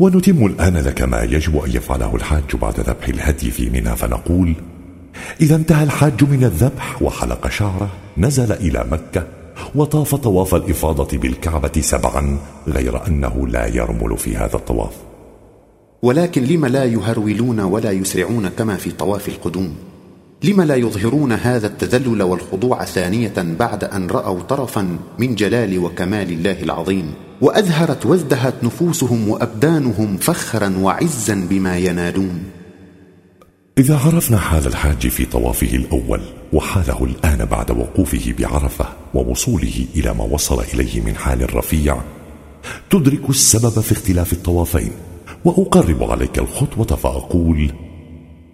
ونتم الآن لك ما يجب أن يفعله الحاج بعد ذبح الهدي في منى فنقول إذا انتهى الحاج من الذبح وحلق شعره نزل إلى مكة وطاف طواف الإفاضة بالكعبة سبعا غير أنه لا يرمل في هذا الطواف. ولكن لم لا يهرولون ولا يسرعون كما في طواف القدوم؟ لم لا يظهرون هذا التذلل والخضوع ثانية بعد أن رأوا طرفا من جلال وكمال الله العظيم؟ وأزهرت وازدهت نفوسهم وأبدانهم فخرا وعزا بما ينالون إذا عرفنا حال الحاج في طوافه الأول وحاله الآن بعد وقوفه بعرفة ووصوله إلى ما وصل إليه من حال رفيع تدرك السبب في اختلاف الطوافين وأقرب عليك الخطوة فأقول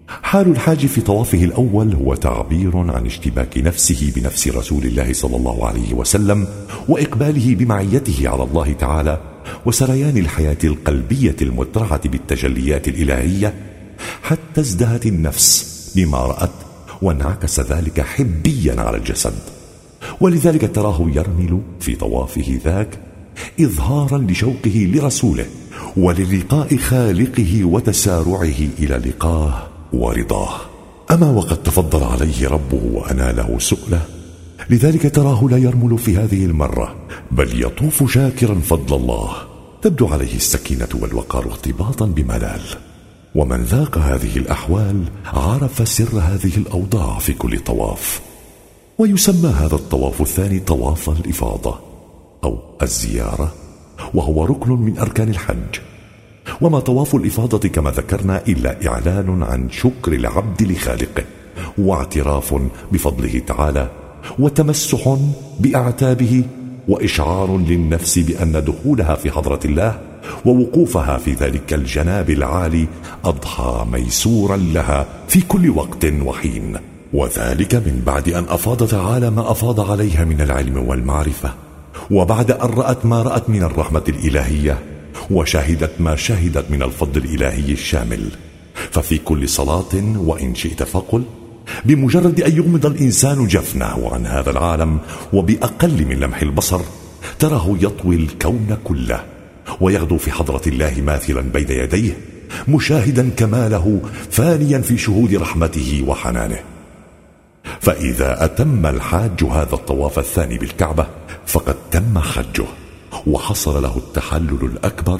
حال الحاج في طوافه الأول هو تعبير عن اشتباك نفسه بنفس رسول الله صلى الله عليه وسلم وإقباله بمعيته على الله تعالى وسريان الحياة القلبية المترعة بالتجليات الإلهية حتى ازدهت النفس بما رأت وانعكس ذلك حبيا على الجسد. ولذلك تراه يرمل في طوافه ذاك إظهارا لشوقه لرسوله وللقاء خالقه وتسارعه إلى لقاه ورضاه. أما وقد تفضل عليه ربه وأناله سؤله لذلك تراه لا يرمل في هذه المرة بل يطوف شاكرا فضل الله. تبدو عليه السكينة والوقار ارتباطا بملال. ومن ذاق هذه الأحوال عرف سر هذه الأوضاع في كل طواف. ويسمى هذا الطواف الثاني طواف الإفاضة أو الزيارة وهو ركن من أركان الحج. وما طواف الإفاضة كما ذكرنا إلا إعلان عن شكر العبد لخالقه واعتراف بفضله تعالى وتمسح بأعتابه وإشعار للنفس بأن دخولها في حضرة الله ووقوفها في ذلك الجناب العالي أضحى ميسورا لها في كل وقت وحين. وذلك من بعد أن أفاض تعالى ما أفاض عليها من العلم والمعرفة وبعد أن رأت ما رأت من الرحمة الإلهية. وشهدت ما شهدت من الفضل الإلهي الشامل. ففي كل صلاة وإن شئت فقل بمجرد أن يغمض الإنسان جفنه عن هذا العالم وبأقل من لمح البصر تراه يطوي الكون كله ويغدو في حضرة الله ماثلا بين يديه مشاهدا كماله فانيا في شهود رحمته وحنانه. فإذا أتم الحاج هذا الطواف الثاني بالكعبة فقد تم حجه. وحصل له التحلل الأكبر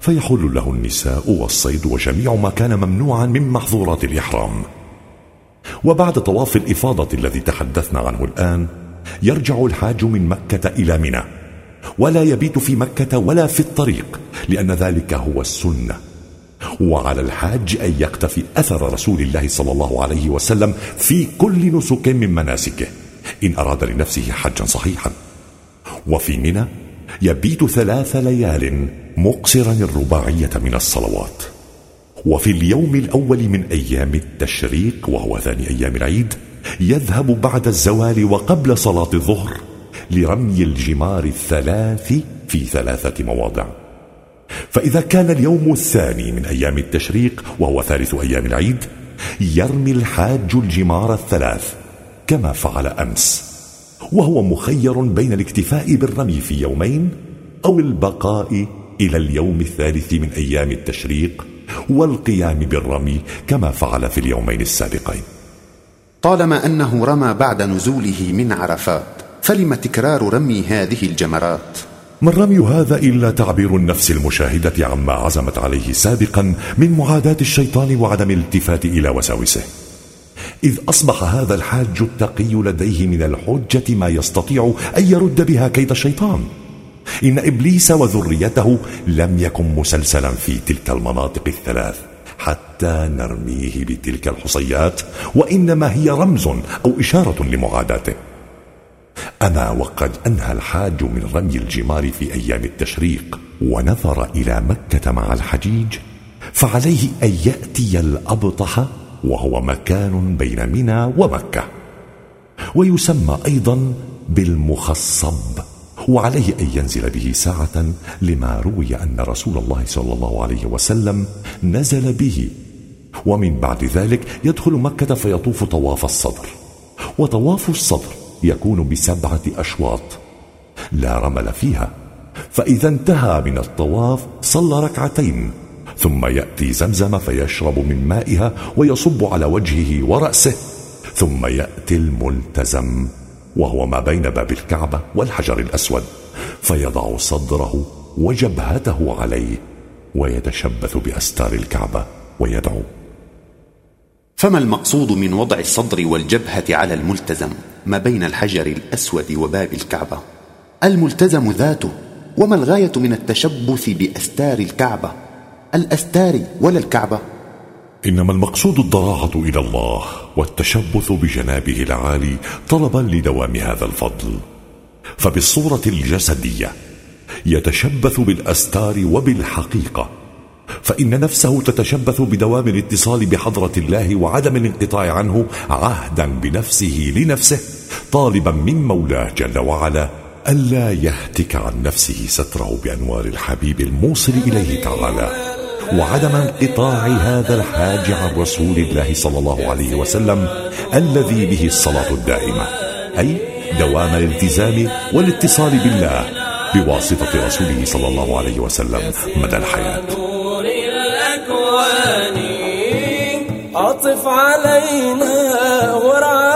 فيحل له النساء والصيد وجميع ما كان ممنوعا من محظورات الإحرام. وبعد طواف الإفاضة الذي تحدثنا عنه الآن يرجع الحاج من مكة إلى منى. ولا يبيت في مكة ولا في الطريق لأن ذلك هو السنة. وعلى الحاج أن يقتفي أثر رسول الله صلى الله عليه وسلم في كل نسك من مناسكه إن أراد لنفسه حجا صحيحا. وفي منى يبيت ثلاث ليال مقصرا الرباعية من الصلوات. وفي اليوم الأول من أيام التشريق وهو ثاني أيام العيد يذهب بعد الزوال وقبل صلاة الظهر لرمي الجمار الثلاث في ثلاثة مواضع. فإذا كان اليوم الثاني من أيام التشريق وهو ثالث أيام العيد يرمي الحاج الجمار الثلاث كما فعل أمس. وهو مخير بين الاكتفاء بالرمي في يومين أو البقاء إلى اليوم الثالث من أيام التشريق والقيام بالرمي كما فعل في اليومين السابقين. طالما أنه رمى بعد نزوله من عرفات فلم تكرار رمي هذه الجمرات؟ ما الرمي هذا إلا تعبير النفس المشاهدة عما عزمت عليه سابقا من معاداة الشيطان وعدم الالتفات إلى وساوسه. إذ أصبح هذا الحاج التقي لديه من الحجة ما يستطيع أن يرد بها كيد الشيطان. إن إبليس وذريته لم يكن مسلسلا في تلك المناطق الثلاث حتى نرميه بتلك الحصيات وإنما هي رمز أو إشارة لمعاداته. أما وقد أنهى الحاج من رمي الجمار في أيام التشريق ونظر إلى مكة مع الحجيج فعليه أن يأتي الأبطح وهو مكان بين منى ومكة. ويسمى أيضا بالمخصب وعليه أن ينزل به ساعة لما روي أن رسول الله صلى الله عليه وسلم نزل به. ومن بعد ذلك يدخل مكة فيطوف طواف الصدر. وطواف الصدر يكون بسبعة أشواط. لا رمل فيها. فإذا انتهى من الطواف صلى ركعتين. ثم يأتي زمزم فيشرب من مائها ويصب على وجهه ورأسه ثم يأتي الملتزم وهو ما بين باب الكعبة والحجر الأسود فيضع صدره وجبهته عليه ويتشبث بأستار الكعبة ويدعو. فما المقصود من وضع الصدر والجبهة على الملتزم ما بين الحجر الأسود وباب الكعبة؟ الملتزم ذاته وما الغاية من التشبث بأستار الكعبة؟ الأستار ولا الكعبة. إنما المقصود الضراعة إلى الله والتشبث بجنابه العالي طلبا لدوام هذا الفضل. فبالصورة الجسدية يتشبث بالأستار وبالحقيقة فإن نفسه تتشبث بدوام الاتصال بحضرة الله وعدم الانقطاع عنه عهدا بنفسه لنفسه طالبا من مولاه جل وعلا ألا يهتك عن نفسه ستره بأنوار الحبيب الموصل إليه تعالى. وعدم انقطاع هذا الحاج عن رسول الله صلى الله عليه وسلم الذي به الصلاة الدائمة أي دوام الالتزام والاتصال بالله بواسطة رسوله صلى الله عليه وسلم مدى الحياة. عطف علينا ورعانا